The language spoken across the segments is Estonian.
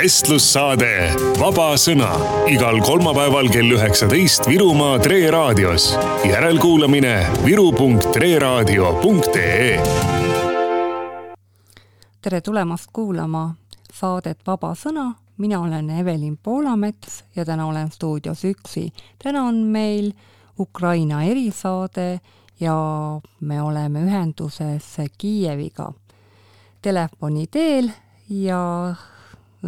vestlussaade Vaba Sõna igal kolmapäeval kell üheksateist Virumaa Tre raadios. järelkuulamine viru.treraadio.ee. tere tulemast kuulama saadet Vaba Sõna. mina olen Evelin Poolamets ja täna olen stuudios üksi. täna on meil Ukraina erisaade ja me oleme ühenduses Kiieviga telefoni teel ja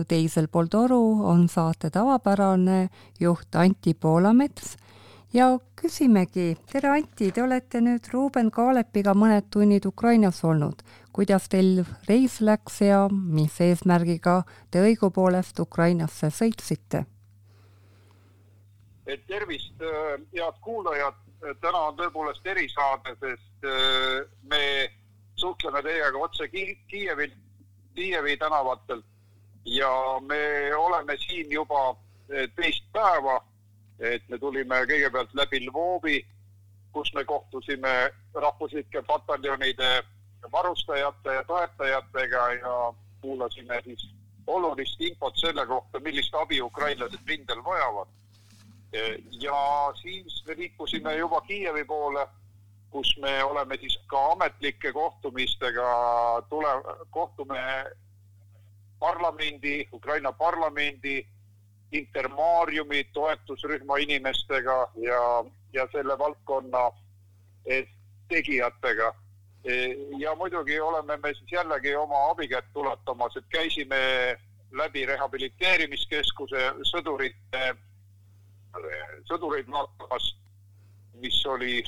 teisel pool toru on saate tavapärane juht Anti Poolamets ja küsimegi, tere Anti, te olete nüüd Ruuben Kaalepiga mõned tunnid Ukrainas olnud. kuidas teil reis läks ja mis eesmärgiga te õigupoolest Ukrainasse sõitsite? tervist, head kuulajad, täna on tõepoolest erisaade, sest äh, me suhtleme teiega otse Kiievilt, Kiievi tänavatelt ja me oleme siin juba eh, teist päeva, et me tulime kõigepealt läbi Lvovi, kus me kohtusime rahvuslike pataljonide varustajate ja toetajatega ja kuulasime siis olulist infot selle kohta, millist abi ukrainlased rindel vajavad. Eh, ja siis me liikusime juba Kiievi poole, kus me oleme siis ka ametlike kohtumistega tule, kohtume parlamendi, Ukraina parlamendi, Intermariumi toetusrühma inimestega ja, ja selle valdkonna tegijatega. ja muidugi oleme me siis jällegi oma abikätt ulatamas, et käisime läbi rehabiliteerimiskeskuse sõdurite, sõdureid vaatamas, mis oli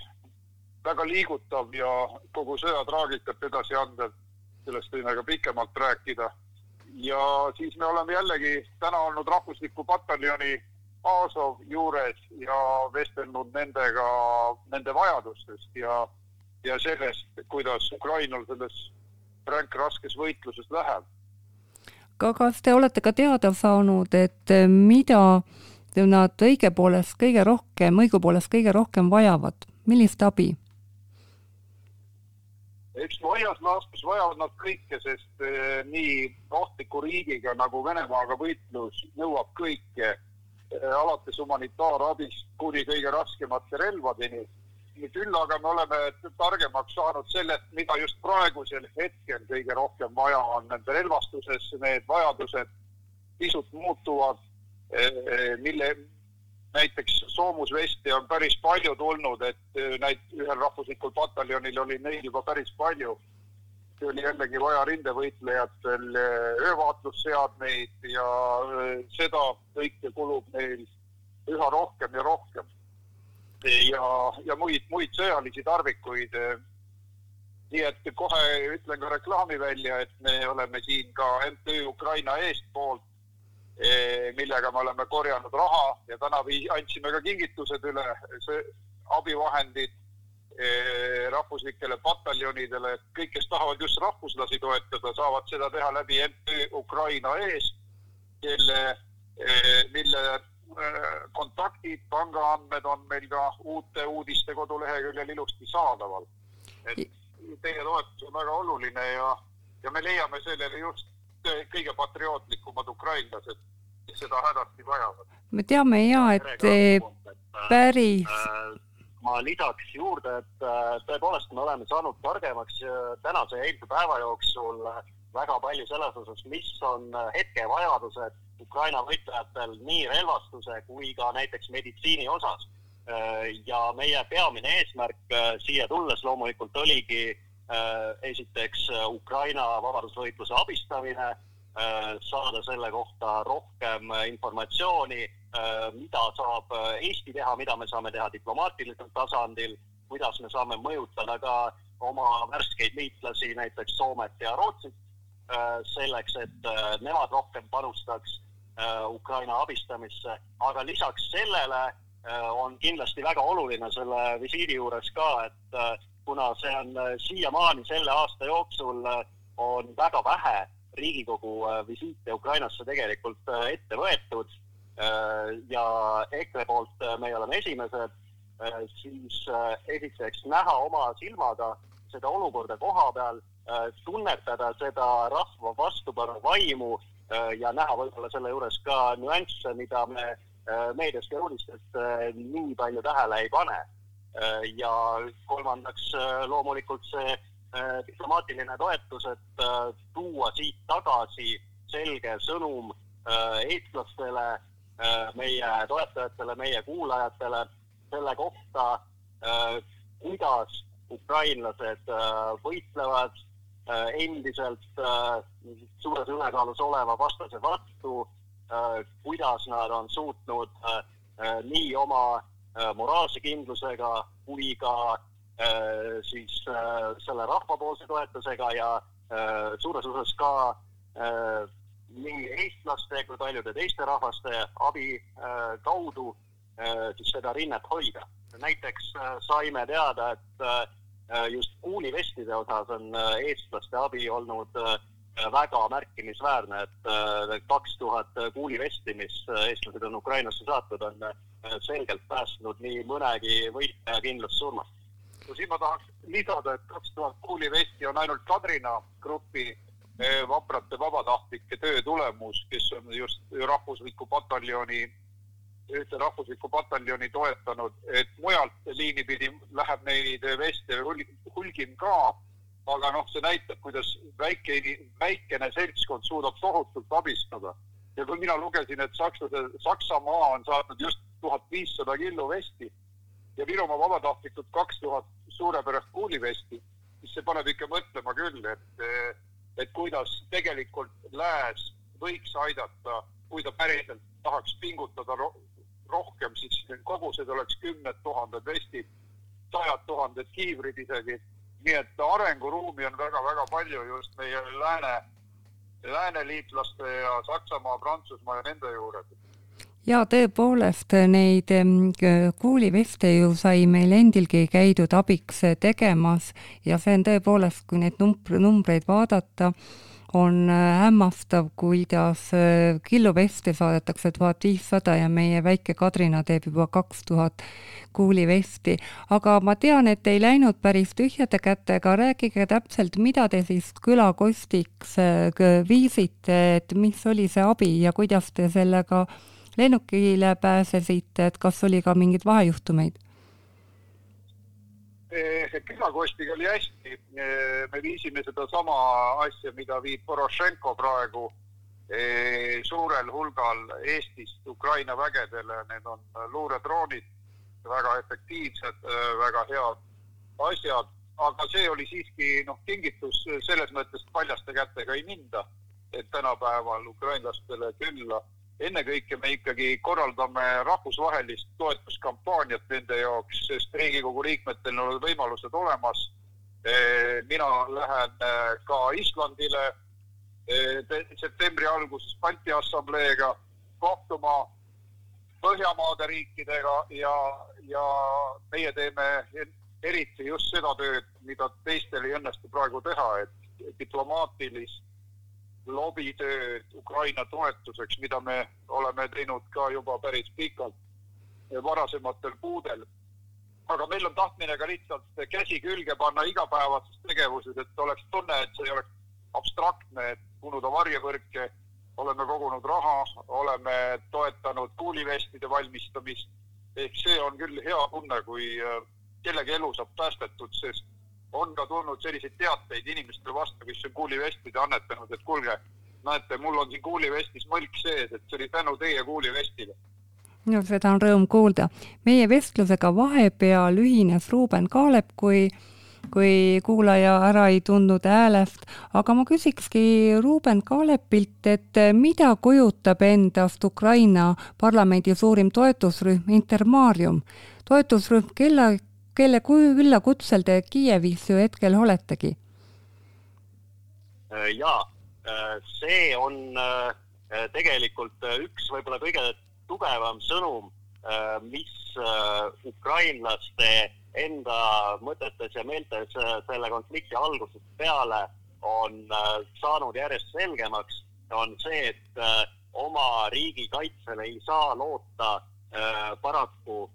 väga liigutav ja kogu sõja traagikat edasi andev, sellest võime ka pikemalt rääkida ja siis me oleme jällegi täna olnud rahvusliku pataljoni Azov juures ja vestelnud nendega nende vajadustest ja, ja sellest, kuidas Ukrainal selles ränkraskes võitluses läheb. aga kas te olete ka teada saanud, et mida nad õigepoolest kõige rohkem, õigupoolest kõige rohkem vajavad, millist abi? Eks laias laastus vajavad nad kõike, sest eh, nii ohtliku riigiga nagu Venemaaga võitlus nõuab kõike eh,, alates humanitaarabist kuni kõige raskemate relvadeni. küll aga me oleme targemaks saanud sellest, mida just praegusel hetkel kõige rohkem vaja on nende relvastuses, need vajadused pisut muutuvad eh,, mille, näiteks soomusveste on päris palju tulnud, et äh, näit-, ühel rahvuslikul pataljonil oli neid juba päris palju. see oli jällegi vaja rindevõitlejatel äh, öövaatlusseadmeid ja äh, seda kõike kulub neil üha rohkem ja rohkem. ja, ja muid, muid sõjalisi tarvikuid. nii et kohe ütlen ka reklaami välja, et me oleme siin ka MTÜ Ukraina eestpoolt millega me oleme korjanud raha ja täna vii-, andsime ka kingitused üle, abivahendid eh, rahvuslikele pataljonidele, kõik, kes tahavad just rahvuslasi toetada, saavad seda teha läbi MTÜ Ukraina eest, kelle, eh, mille kontaktid, pangaandmed on meil ka uute uudiste koduleheküljel ilusti saadaval. et teie toetus on väga oluline ja, ja me leiame sellele just kõige patriootlikumad ukrainlased, kes seda hädasti vajavad. me teame ja, et päris äh, ma lisaks juurde, et äh, tõepoolest me oleme saanud targemaks äh, tänase ja eilse päeva jooksul väga palju selles osas, mis on hetkevajadused Ukraina võitlejatel nii relvastuse kui ka näiteks meditsiini osas. ja meie peamine eesmärk siia tulles loomulikult oligi Äh, esiteks äh, Ukraina vabadusvõitluse abistamine, äh, saada selle kohta rohkem informatsiooni, mida saab Eesti teha, mida me saame teha diplomaatilisel tasandil, kuidas me saame mõjutada ka oma värskeid liitlasi, näiteks Soomet ja Rootsit, selleks, et nemad rohkem panustaks Ukraina abistamisse, aga lisaks sellele on kindlasti väga oluline selle visiidi juures ka, et kuna see on äh, siiamaani selle aasta jooksul äh, on väga vähe Riigikogu äh, visiite Ukrainasse tegelikult ette võetud ja EKRE poolt me oleme esimesed, siis esiteks näha oma silmaga seda olukorda koha peal, tunnetada seda rahva vastupanu vaimu ja näha võib-olla selle juures ka nüansse, mida me meediast ja uudistest nii palju tähele ei pane. Ja kolmandaks loomulikult see diplomaatiline toetus, et tuua siit tagasi selge sõnum eestlastele, meie toetajatele, meie kuulajatele selle kohta, kuidas ukrainlased võitlevad endiselt suures ülekaalus oleva vastase vastu, kuidas nad on suutnud nii oma moraalse kindlusega kui ka siis selle rahvapoolse toetusega ja suures osas ka nii eestlaste kui paljude teiste rahvaste abi kaudu siis seda rinnet hoida. Näiteks äh, saime teada, et äh, just kuulivestide osas on äh, eestlaste abi olnud väga märkimisväärne, et kaks tuhat kuulivesti, mis eestlased on Ukrainasse saatnud, on selgelt päästnud nii mõnegi võitleja kindlust surmast. no siin ma tahaks lisada, et kaks tuhat kuulivesti on ainult Kadrina grupi vaprate vabatahtlike töö tulemus, kes on just rahvusliku pataljoni ühte rahvuslikku pataljoni toetanud, et mujalt liini pidi läheb neid veste hulgim ka, aga noh, see näitab, kuidas väike, väikene seltskond suudab tohutult abistada. ja kui mina lugesin, et sakslase, Saksamaa on saatnud just tuhat viissada killu vesti ja Virumaa vabatahtlikud kaks tuhat suurepärast kuulivesti, siis see paneb ikka mõtlema küll, et, et kuidas tegelikult lääs võiks aidata, kui ta päriselt tahaks pingutada rohkem, siis kogused oleks kümned tuhanded vestid, sajad tuhanded kiivrid isegi. Nii et arenguruumi on väga-väga palju just meie lääne, lääneliitlaste ja Saksamaa, Prantsusmaa ja nende juures. Ja tõepoolest neid kuuliveste ju sai meil endilgi käidud abiks tegemas ja see on tõepoolest, kui neid numbr-, numbreid vaadata on äh, hämmastav, kuidas äh, killuveste saadetakse tuhat viissada ja meie väike Kadrina teeb juba kaks tuhat kuulivesti. aga ma tean, et ei läinud päris tühjade kätega, rääkige täpselt, mida te siis külakostiks äh, viisite, et mis oli see abi ja kuidas te sellega lennukile pääsesite, et kas oli ka mingeid vahejuhtumeid? Külakostiga oli hästi. me viisime sedasama asja, mida viib Porošenko praegu suurel hulgal Eestist Ukraina vägedele, need on luuredroonid, väga efektiivsed, väga head asjad, aga see oli siiski noh, kingitus selles mõttes paljaste kätega ei minda, et tänapäeval ukrainlastele külla ennekõike me ikkagi korraldame rahvusvahelist toetuskampaaniat nende jaoks, sest Riigikogu liikmetel on võimalused olemas. mina lähen äh, ka Islandile äh, septembri alguses Balti Assambleega kohtuma Põhjamaade riikidega ja, ja meie teeme eriti just seda tööd, mida teistel ei õnnestu praegu teha, et diplomaatilist lobitööd Ukraina toetuseks, mida me oleme teinud ka juba päris pikalt varasematel kuudel. aga meil on tahtmine ka lihtsalt käsi külge panna igapäevases tegevuses, et oleks tunne, et see ei oleks abstraktne, et kunuda varjevõrke, oleme kogunud raha, oleme toetanud kuulivestide valmistamist. ehk see on küll hea tunne, kui äh, kellegi elu saab päästetud, sest on ka tulnud selliseid teateid inimestele vastu, kes on kuulivestide annetanud, et kuulge, näete, mul on siin kuulivestis mõlk sees, et see oli tänu teie kuulivestile. no seda on rõõm kuulda. meie vestlusega vahepeal ühines Ruuben Kaalep, kui kui kuulaja ära ei tundnud häälest, aga ma küsikski Ruuben Kaalepilt, et mida kujutab endast Ukraina parlamendi suurim toetusrühm Intermarium, toetusrühm, kelle kelle küllakutsel te Kiievis ju hetkel oletegi? Äh, jaa, äh, see on äh, tegelikult üks võib-olla kõige tugevam sõnum, mis ukrainlaste enda mõtetes ja meeltes selle konflikti algusest peale on saanud järjest selgemaks, on see, et oma riigi kaitsele ei saa loota paraku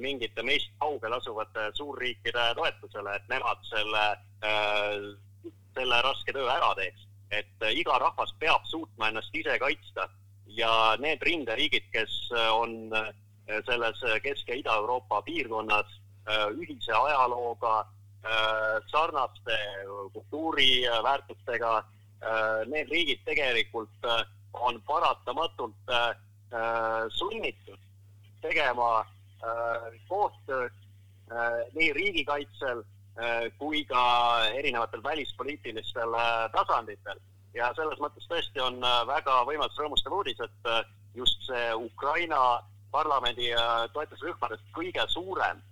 mingite meist kaugel asuvate suurriikide toetusele, et nemad selle, äh, selle raske töö ära teeks. et iga rahvas peab suutma ennast ise kaitsta ja need rinderiigid, kes on selles Kesk- ja Ida-Euroopa piirkonnas ühise ajalooga, sarnaste kultuuriväärtustega, need riigid tegelikult on paratamatult sunnitud tegema koostööd nii riigikaitsel kui ka erinevatel välispoliitilistel tasanditel. ja selles mõttes tõesti on väga võimas rõõmustav uudis, et just see Ukraina parlamendi toetusrühmadest kõige suurem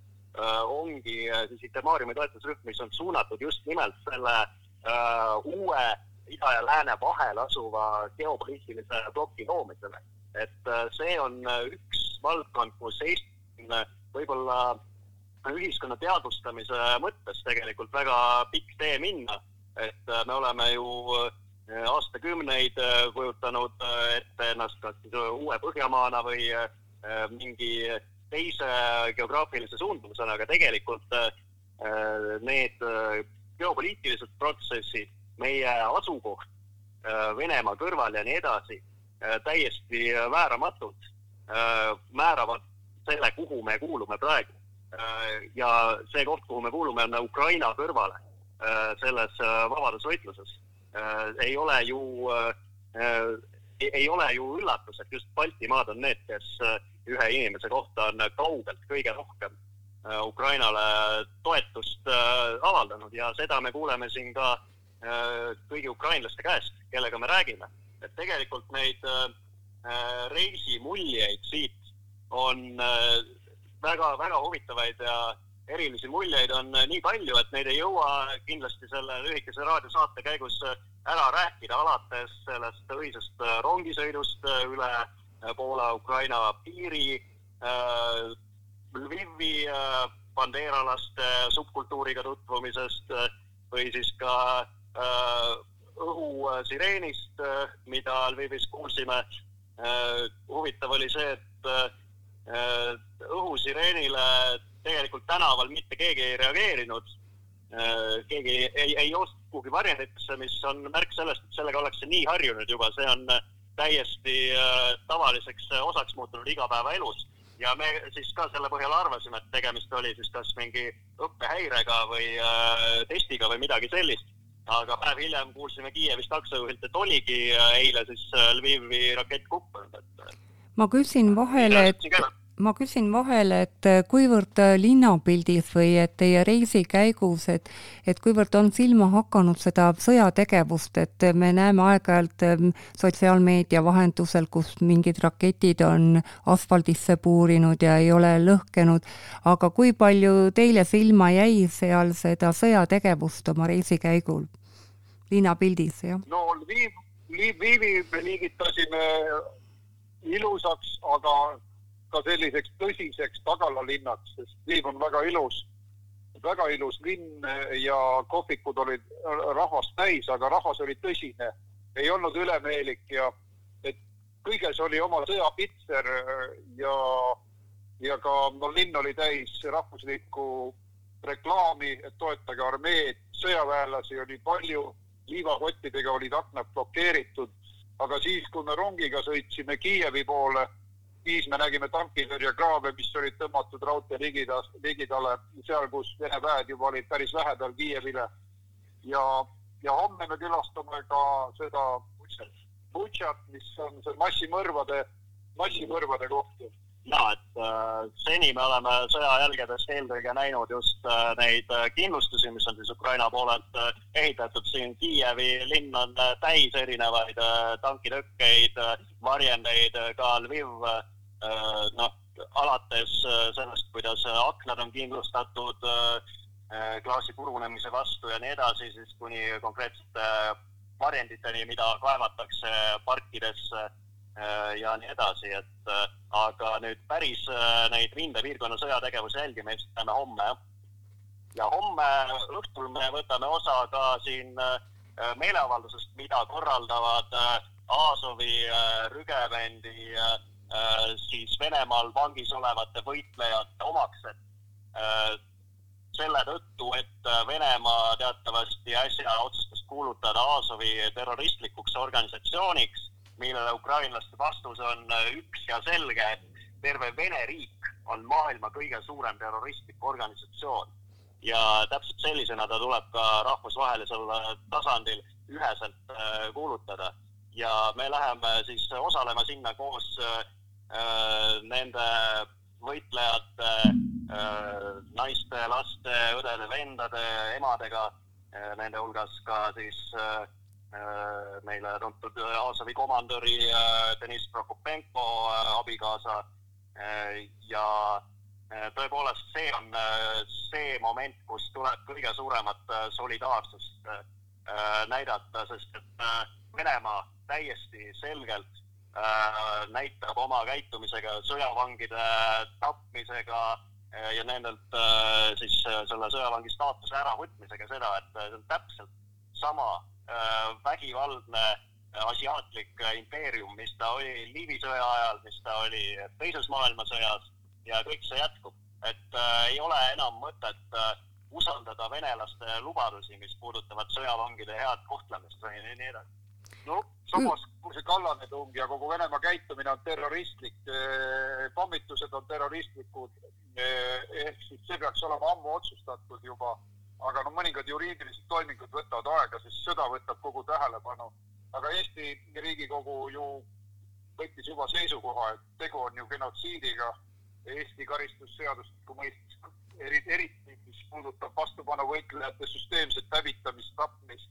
ongi siis Itemaariumi toetusrühm, mis on suunatud just nimelt selle uue ida ja lääne vahel asuva geopoliitilise ploki loomisele. et see on üks valdkond, kus Eesti võib-olla ühiskonna teadvustamise mõttes tegelikult väga pikk tee minna, et me oleme ju aastakümneid kujutanud ette ennast kas siis uue Põhjamaana või mingi teise geograafilise suundumusena, aga tegelikult need geopoliitilised protsessid, meie asukoht Venemaa kõrval ja nii edasi, täiesti vääramatult määravad selle, kuhu me kuulume praegu ja see koht, kuhu me kuulume, on Ukraina kõrvale selles vabadusvõitluses. ei ole ju, ei ole ju üllatus, et just Baltimaad on need, kes ühe inimese kohta on kaugelt kõige rohkem Ukrainale toetust avaldanud ja seda me kuuleme siin ka kõigi ukrainlaste käest, kellega me räägime. et tegelikult neid reisimuljeid siit on väga-väga huvitavaid ja erilisi muljeid on nii palju, et neid ei jõua kindlasti selle lühikese raadiosaate käigus ära rääkida, alates sellest õisest rongisõidust üle Poola-Ukraina piiri, Lvivi bandeeralaste subkultuuriga tutvumisest või siis ka õhusireenist, mida Lvivis kuulsime. huvitav oli see, et õhusireenile tegelikult tänaval mitte keegi ei reageerinud. keegi ei, ei, ei joost kuhugi varjenditesse, mis on märk sellest, et sellega ollakse nii harjunud juba, see on täiesti tavaliseks osaks muutunud igapäevaelus. ja me siis ka selle põhjal arvasime, et tegemist oli siis kas mingi õppehäirega või testiga või midagi sellist. aga päev hiljem kuulsime Kiievist taksojuhilt, et oligi eile siis Lvivi rakett kukkunud, et ma küsin vahele, et ma küsin vahele, et kuivõrd linnapildis või et teie reisi käigus, et, et kuivõrd on silma hakanud seda sõjategevust, et me näeme aeg-ajalt sotsiaalmeedia vahendusel, kus mingid raketid on asfaldisse puurinud ja ei ole lõhkenud, aga kui palju teile silma jäi seal seda sõjategevust oma reisi käigul, linnapildis, jah? no Lviv, Lvivi me liigitasime ilusaks, aga ka selliseks tõsiseks tagalalinnaks, sest Lviv on väga ilus, väga ilus linn ja kohvikud olid rahvast täis, aga rahvas oli tõsine, ei olnud ülemeelik ja et kõiges oli oma sõjapitser ja, ja ka no linn oli täis rahvuslikku reklaami, et toetage armeed, sõjaväelasi oli palju, liivakottidega olid aknad blokeeritud, aga siis, kui me rongiga sõitsime Kiievi poole siis me nägime tankitõrjekraave, mis olid tõmmatud raudtee ligidas, ligidale, seal, kus Vene väed juba olid päris lähedal Kiievile. ja, ja homme me külastame ka seda Butšat, mis on see massimõrvade, massimõrvade koht ja et äh, seni me oleme sõjajälgedest eelkõige näinud just äh, neid äh, kindlustusi, mis on siis Ukraina poolelt ehitatud siin. Kiievi linn on täis erinevaid tankitõkkeid varjendeid ka Lviv noh, alates sellest, kuidas aknad on kindlustatud klaasi purunemise vastu ja nii edasi, siis kuni konkreetsete varjenditeni, mida kaevatakse parkidesse ja nii edasi, et aga nüüd päris neid rindepiirkonna sõjategevuse jälgime ilmselt näeme homme, jah. ja homme õhtul me võtame osa ka siin meeleavaldusest, mida korraldavad Aasovi rügemendi siis Venemaal vangis olevate võitlejate omaksed selle tõttu, et Venemaa teatavasti äsja otsustas kuulutada Azovi terroristlikuks organisatsiooniks, millele ukrainlaste vastus on üks ja selge, et terve Vene riik on maailma kõige suurem terroristlik organisatsioon ja täpselt sellisena ta tuleb ka rahvusvahelisel tasandil üheselt äh, kuulutada. ja me läheme siis osalema sinna koos äh, nende võitlejate äh,, naiste, laste, õdede, vendade, emadega äh,, nende hulgas ka siis äh, äh meile tuntud Azovi komandöri äh, Deniss Prokopenko äh, abikaasa. Äh, ja äh, tõepoolest, see on äh, see moment, kus tuleb kõige suuremat äh, solidaarsust äh, Äh, näidata, sest et äh, Venemaa täiesti selgelt äh, näitab oma käitumisega, sõjavangide tapmisega ja nendelt siis selle sõjavangi staatuse äravõtmisega seda, et see on täpselt sama vägivaldne asiaatlik impeerium, mis ta oli Liivi sõja ajal, mis ta oli Teises maailmasõjas ja kõik see jätkub. et äh, ei ole enam mõtet äh, usaldada venelaste lubadusi, mis puudutavad sõjavangide head kohtlemist või nii, edasi. no samas, kui see kallaletung ja kogu Venemaa käitumine on terroristlik, pommitused on terroristlikud, eh, ehk siis see peaks olema ammu otsustatud juba, aga no mõningad juriidilised toimingud võtavad aega, sest sõda võtab kogu tähelepanu. aga Eesti Riigikogu ju võttis juba seisukoha, et tegu on ju genotsiidiga Eesti karistusseadustiku mõistes eriti mis puudutab vastupanuvõitlejate süsteemset hävitamist, tapmist.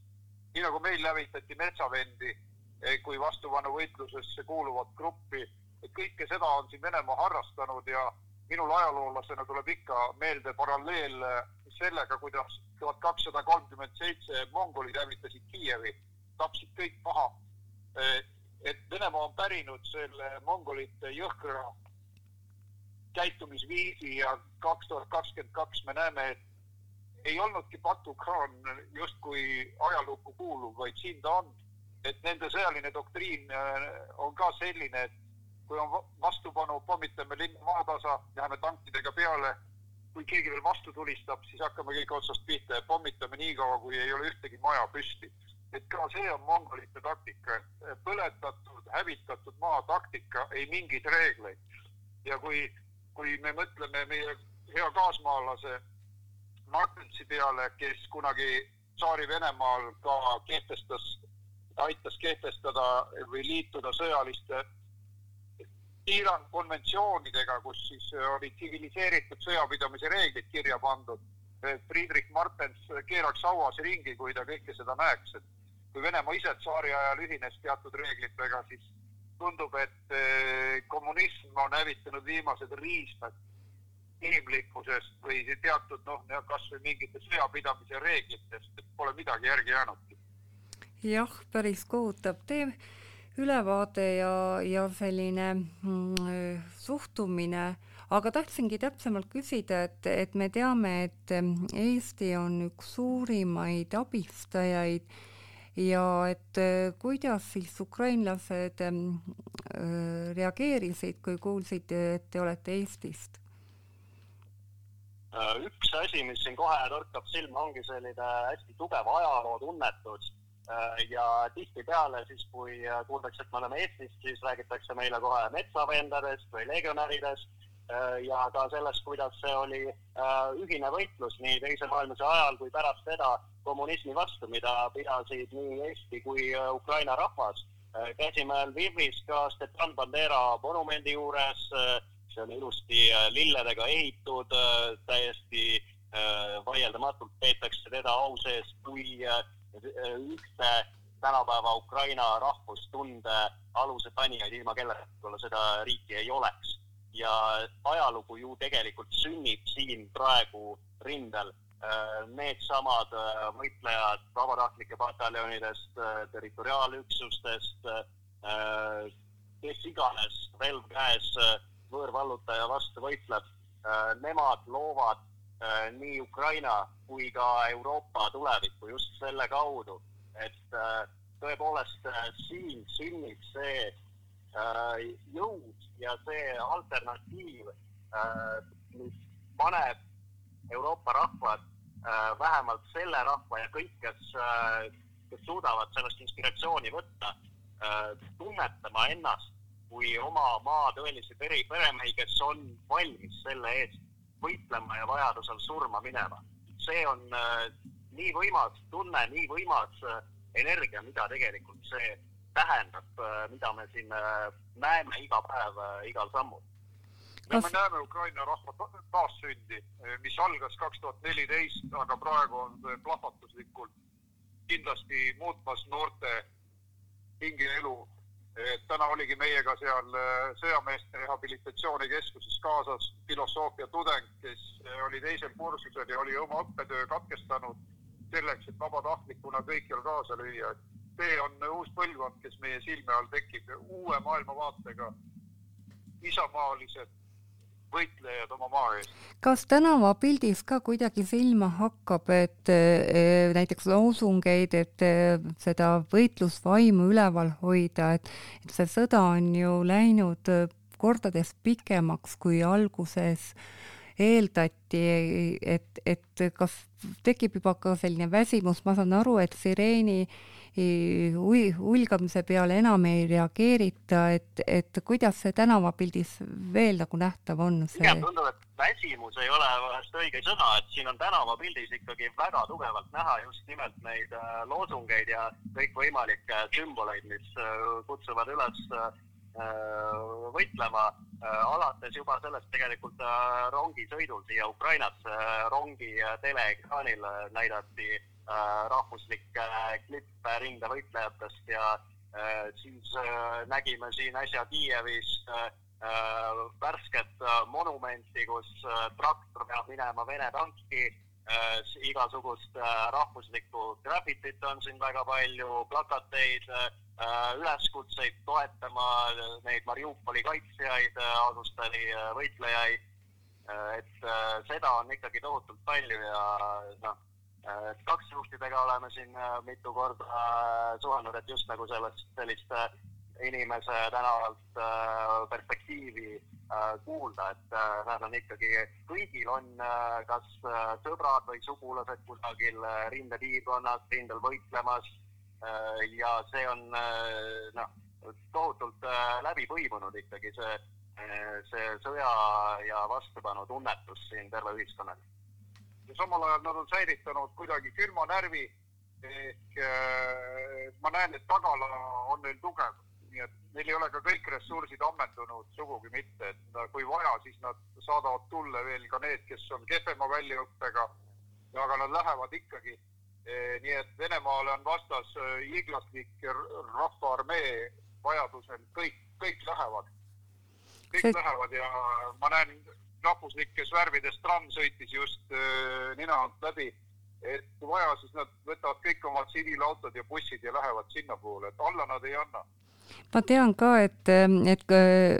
nii nagu meil hävitati metsavendi eh, kui vastupanuvõitlusesse kuuluvat gruppi, et kõike seda on siin Venemaa harrastanud ja minul ajaloolasena tuleb ikka meelde paralleel sellega, kuidas tuhat kakssada kolmkümmend seitse mongolid hävitasid Kiievi, tapsid kõik maha. Et Venemaa on pärinud selle mongolite jõhkra käitumisviisi ja kaks tuhat kakskümmend kaks me näeme, et ei olnudki Batu-khaan justkui ajalukku kuuluv, vaid siin ta on. et nende sõjaline doktriin äh, on ka selline, et kui on vastupanu, pommitame linna maatasa, läheme tankidega peale. kui keegi veel vastu tulistab, siis hakkame kõik otsast pihta ja pommitame niikaua, kui ei ole ühtegi maja püsti. et ka see on mongolite taktika, et põletatud, hävitatud maa taktika, ei mingeid reegleid. ja kui kui me mõtleme meie hea kaasmaalase Martensi peale, kes kunagi Tsaari-Venemaal ka kehtestas, aitas kehtestada või liituda sõjaliste piirangkonventsioonidega, kus siis olid tsiviliseeritud sõjapidamise reeglid kirja pandud. Friedrich Martens keeraks hauas ringi, kui ta kõike seda näeks, et kui Venemaa ise tsaari ajal ühines teatud reeglitega, siis tundub, et kommunism on hävitanud viimased riistad inimlikkusest või teatud noh, kasvõi mingitest sõjapidamise reeglitest, et pole midagi järgi jäänudki. jah, päris kohutav teeb ülevaade ja, ja selline mm, suhtumine, aga tahtsingi täpsemalt küsida, et, et me teame, et Eesti on üks suurimaid abistajaid ja et kuidas siis ukrainlased äh, reageerisid, kui kuulsid, et te olete Eestist? Äh, üks asi, mis siin kohe torkab silma, ongi selline hästi tugev ajalootunnetus ja tihtipeale siis, kui kuuldakse, et me oleme Eestist, siis räägitakse meile kohe metsavendadest või legionäridest Äh, ja ka sellest, kuidas see oli äh, ühine võitlus nii Teise maailmasõja ajal kui pärast seda kommunismi vastu, mida pidasid nii Eesti kui äh, Ukraina rahvas. käisime Lvivis ka Stepan Bandera monumendi juures, see on ilusti lilledega ehitud, täiesti vaieldamatult peetakse teda au sees kui ühte tänapäeva Ukraina rahvustunde aluse tanijaid, ilma kelleta võib-olla seda riiki ei oleks ja ajalugu ju tegelikult sünnib siin praegu rindel. Äh, needsamad äh, võitlejad vabatahtlike pataljonidest, äh, territoriaalüksustest, kes iganes relv käes võõrvallutaja vastu võitleb, nemad loovad nii Ukraina kui ka Euroopa tulevikku just selle kaudu, et tõepoolest siin sünnib see jõud ja see alternatiiv, äh, mis paneb Euroopa rahvad, äh, vähemalt selle rahva ja kõik, kes äh, kes suudavad sellest inspiratsiooni võtta, tunnetama ennast kui oma maa tõelisi pere, peremehi, kes on valmis selle eest võitlema ja vajadusel surma minema. see on nii võimas tunne, nii võimas energia, mida tegelikult see tähendab, mida me siin näeme iga päev, igal sammul Kas... me näeme Ukraina rahva taassündi, mis algas kaks tuhat neliteist, aga praegu on plahvatuslikult kindlasti muutmas noorte hingeelu. Täna oligi meiega seal äh, sõjameeste rehabilitatsioonikeskuses kaasas filosoofia tudeng, kes äh, oli teisel kursusel ja oli oma õppetöö katkestanud selleks, et vabatahtlikuna kõikjal kaasa lüüa. see on uus põlvkond, kes meie silme all tekib, uue maailmavaatega isamaalised võitlejad oma maa eest. kas tänavapildis ka kuidagi silma hakkab, et e, näiteks loosungeid, et e, seda võitlusvaimu üleval hoida, et, et see sõda on ju läinud kordades pikemaks, kui alguses eeldati, et, et kas tekib juba ka selline väsimus, ma saan aru, et sireeni hulgamise peale enam ei reageerita, et, et kuidas see tänavapildis veel nagu nähtav on see? pigem tundub, et väsimus ei ole vahest õige sõna, et siin on tänavapildis ikkagi väga tugevalt näha just nimelt neid äh, loosungeid ja kõikvõimalikke sümboleid, mis äh, kutsuvad üles äh, võitlema, alates juba sellest tegelikult rongisõidul siia Ukrainasse, rongi teleekraanil näidati Äh, rahvuslikke klippe rindevõitlejatest ja äh, siis äh, nägime siin äsja Kiievis värsket monumenti, kus traktor peab minema Vene tanki, igasugust rahvuslikku graffitit on siin väga palju, plakateid, üleskutseid toetama neid Mariupoli kaitsjaid, Azustali võitlejaid. et seda on ikkagi tohutult palju ja noh Äh, taksijuhtidega oleme siin äh, mitu korda äh, suhelnud, et just nagu sellest, sellist inimese tänavalt perspektiivi kuulda, et nad on ikkagi, kõigil on kas sõbrad või sugulased kusagil rindepiirkonnas, rindel võitlemas ja see on noh, tohutult läbi põimunud ikkagi see, see sõja ja vastupanu tunnetus siin terve ühiskonnas ja samal ajal nad on säilitanud kuidagi külma närvi ehk äh, ma näen, et tagala on neil tugev, nii et neil ei ole ka kõik ressursid ammendunud, sugugi mitte, et kui vaja, siis nad saadavad tulle veel ka need, kes on kehvema väljaõppega, aga nad lähevad ikkagi. Nii et Venemaale on vastas hiiglaslik rahvaarmee vajadusel, kõik, kõik lähevad, kõik See... lähevad ja ma näen rahvuslikes värvides tramm sõitis just äh, nina alt läbi. et kui vaja, siis nad võtavad kõik oma tsiviilautod ja bussid ja lähevad sinnapoole, et alla nad ei anna ma tean ka, et, et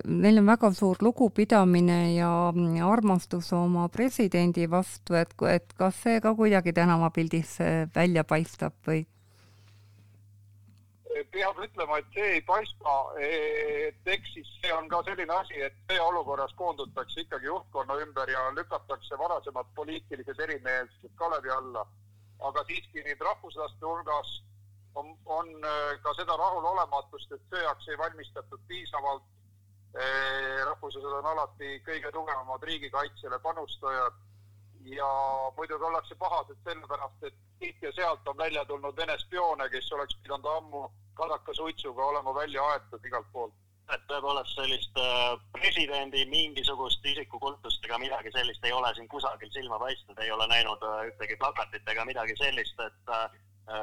neil on väga suur lugupidamine ja armastus oma presidendi vastu, et, et kas see ka kuidagi tänavapildis välja paistab või? peab ütlema, et see ei paista, et eks siis see on ka selline asi, et sõjaolukorras koondutakse ikkagi juhtkonna ümber ja lükatakse varasemad poliitilised erimeelsused kalevi alla. aga siiski nüüd rahvuslaste hulgas on, on äh, ka seda rahulolematust, et sõjaks ei valmistatud piisavalt. Äh, rahvuslased on alati kõige tugevamad riigikaitsele panustajad ja muidugi ollakse pahased sellepärast, et siit ja sealt on välja tulnud Vene spioone, kes oleks pidanud ammu kadakasuitsuga olema välja aetud igalt poolt. et tõepoolest sellist äh, presidendi mingisugust isikukultust ega midagi sellist ei ole siin kusagil silma paistnud, ei ole näinud ühtegi plakatit ega midagi sellist, et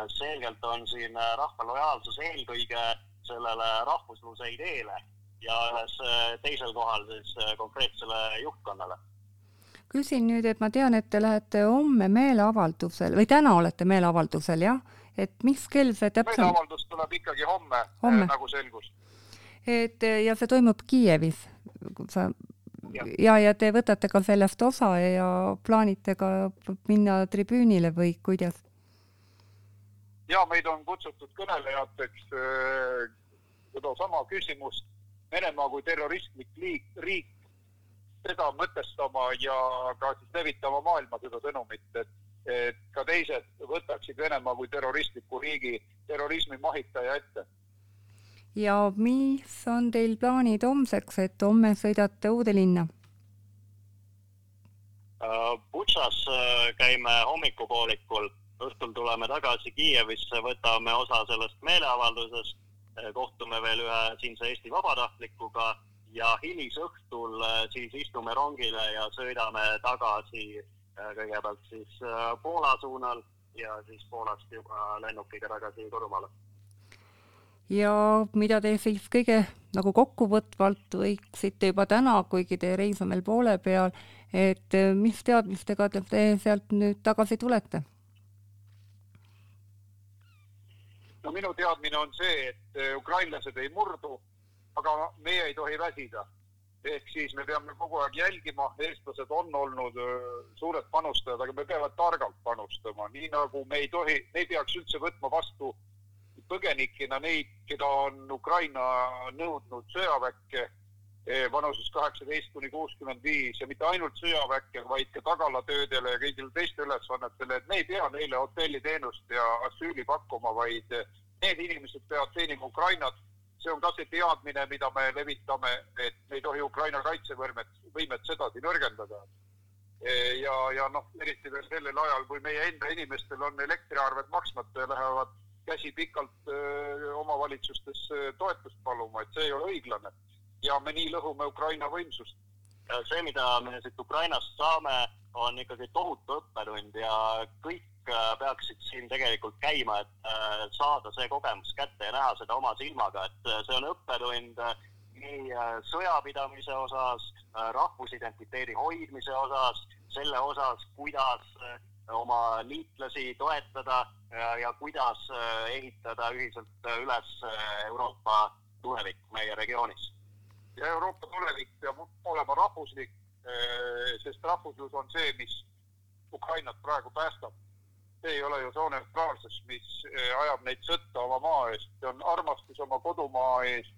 selgelt on siin rahva lojaalsus eelkõige sellele rahvusluse ideele ja ühes teisel kohal siis konkreetsele juhtkonnale küsin nüüd, et ma tean, et te lähete homme meeleavaldusele või täna olete meeleavaldusel, jah? et mis kell see täpselt? meeleavaldus tuleb ikkagi homme, homme., nagu selgus. et ja see toimub Kiievis, sa ja. ja, ja te võtate ka sellest osa ja plaanite ka minna tribüünile või kuidas? Ja meid on kutsutud kõnelejateks äh, sedasama küsimust Venemaa kui terroristlik liik, riik, seda mõtestama ja ka siis levitama maailma seda sõnumit, et et ka teised võtaksid Venemaa kui terroristliku riigi terrorismi mahitaja ette. ja mis on teil plaanid homseks, et homme sõidate Uude linna? Butšas käime hommikupoolikul, õhtul tuleme tagasi Kiievisse, võtame osa sellest meeleavaldusest, kohtume veel ühe siinse Eesti vabatahtlikuga ja hilisõhtul siis istume rongile ja sõidame tagasi kõigepealt siis Poola suunal ja siis Poolast juba lennukiga tagasi Võrumaale. ja mida te siis kõige nagu kokkuvõtvalt võiksite juba täna, kuigi teie reis on veel poole peal, et mis teadmistega te sealt nüüd tagasi tulete? No minu teadmine on see, et ukrainlased ei murdu, aga meie ei tohi väsida. Ehk siis me peame kogu aeg jälgima, eestlased on olnud suured panustajad, aga me peame targalt panustama, nii nagu me ei tohi, me ei peaks üldse võtma vastu põgenikena neid, keda on Ukraina nõudnud sõjaväkke vanuses kaheksateist kuni kuuskümmend viis ja mitte ainult sõjaväkke, vaid ka tagalatöödele ja kõigile teiste ülesannetele, et me ei pea neile hotelliteenust ja asüüli pakkuma, vaid need inimesed peavad teenima Ukrainat see on ka see teadmine, mida me levitame, et me ei tohi Ukraina kaitsevõimet, võimet sedasi nõrgendada. ja, ja noh, eriti veel sellel ajal, kui meie enda inimestel on elektriarved maksmata ja lähevad käsi pikalt öö, omavalitsustes toetust paluma, et see ei ole õiglane. Ja me nii lõhume Ukraina võimsust. see, mida me siit Ukrainast saame, on ikkagi tohutu õppetund ja kõik Äh, peaksid siin tegelikult käima, et äh, saada see kogemus kätte ja näha seda oma silmaga, et äh, see on õppetund nii sõjapidamise osas, rahvusidentiteedi hoidmise osas, selle osas, kuidas oma liitlasi toetada ja, kuidas ehitada ühiselt üles Euroopa tulevik meie regioonis. Ja Euroopa tulevik peab olema rahvuslik, sest rahvuslus on see, mis Ukrainat praegu päästab. See ei ole ju sooneutraalsus, mis eh, ajab neid sõtta oma maa eest, see on armastus oma kodumaa eest,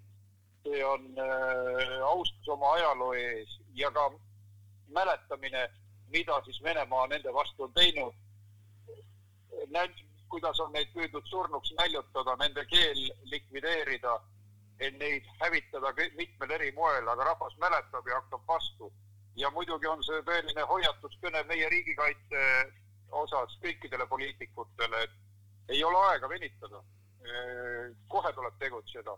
see on äh, austus oma ajaloo ees. Ja ka mäletamine, mida siis Venemaa nende vastu on teinud. kuidas on neid püüdnud surnuks näljutada, nende keel likvideerida, neid hävitada mitmel eri moel, aga rahvas mäletab ja hakkab vastu. ja muidugi on see tõeline hoiatuskõne meie riigikaitse osas kõikidele poliitikutele, et ei ole aega venitada. kohe tuleb tegutseda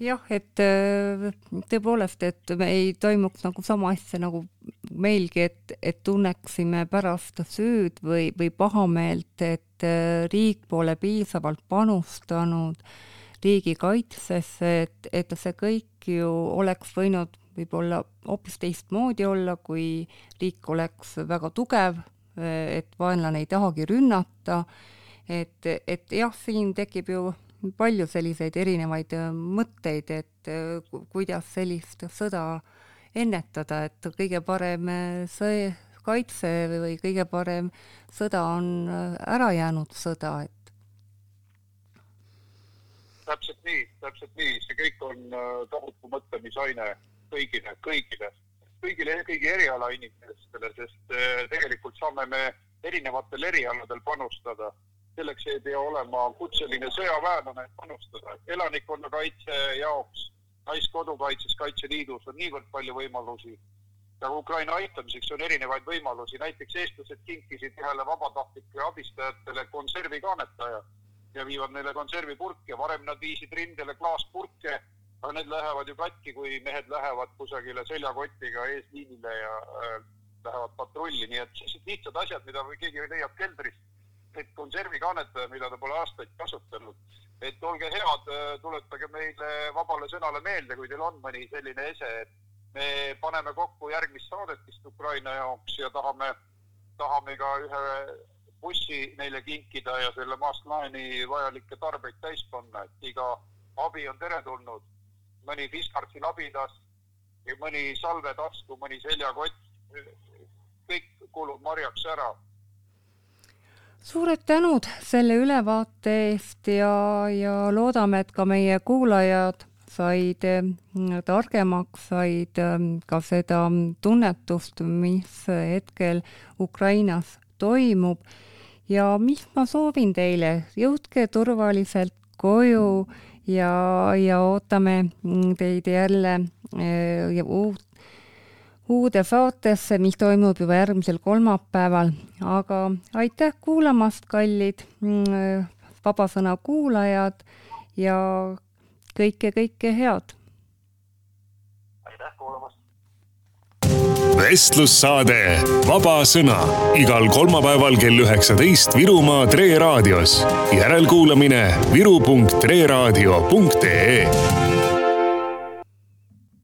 jah, et äh, tõepoolest, et me ei toimuks nagu sama asja nagu meilgi, et, et tunneksime pärast süüd või, või pahameelt, et äh, riik pole piisavalt panustanud riigikaitsesse, et, et see kõik ju oleks võinud võib-olla hoopis teistmoodi olla, kui riik oleks väga tugev et vaenlane ei tahagi rünnata, et, et jah, siin tekib ju palju selliseid erinevaid mõtteid, et kuidas sellist sõda ennetada, et kõige parem sõe, kaitse või kõige parem sõda on ära jäänud sõda, et täpselt nii, täpselt nii, see kõik on tohutu mõtlemisaine kõigile, kõigile. Kõigile, kõigi eriala inimestele, sest äh, tegelikult saame me erinevatel erialadel panustada. selleks ei pea olema kutseline sõjaväelane, et panustada. elanikkonnakaitse jaoks, Naiskodukaitses, Kaitseliidus on niivõrd palju võimalusi. Ja Ukraina aitamiseks on erinevaid võimalusi, näiteks eestlased kinkisid ühele vabatahtlikele abistajatele konservikaanetaja ja viivad neile konservipurke, varem nad viisid rindele klaaspurke aga need lähevad ju katki, kui mehed lähevad kusagile seljakotiga eesliinile ja äh, lähevad patrulli, nii et sellised lihtsad asjad, mida keegi leiab keldrist, need konservikannetajad, mida ta pole aastaid kasutanud. et olge head, äh, tuletage meile vabale sõnale meelde, kui teil on mõni selline ese, et me paneme kokku järgmist saadet vist Ukraina jaoks ja tahame, tahame ka ühe bussi neile kinkida ja selle maast laeni vajalikke tarbeid täis panna, et iga abi on teretulnud. Mõni Fiskartsi labidas, mõni salvetasku, mõni seljakott, kõik kulub marjaks ära. suured tänud selle ülevaate eest ja, ja loodame, et ka meie kuulajad said mm, targemaks, said mm, ka seda tunnetust, mis hetkel Ukrainas toimub ja mis ma soovin teile, jõudke turvaliselt koju ja, ja ootame teid jälle ja uut uude saatesse, mis toimub juba järgmisel kolmapäeval, aga aitäh kuulamast, kallid Vabasõna kuulajad ja kõike, kõike head! aitäh kuulamast! Vestlussaade Vaba Sõna igal kolmapäeval kell üheksateist Virumaa Tre raadios. järelkuulamine viru.treraadio.ee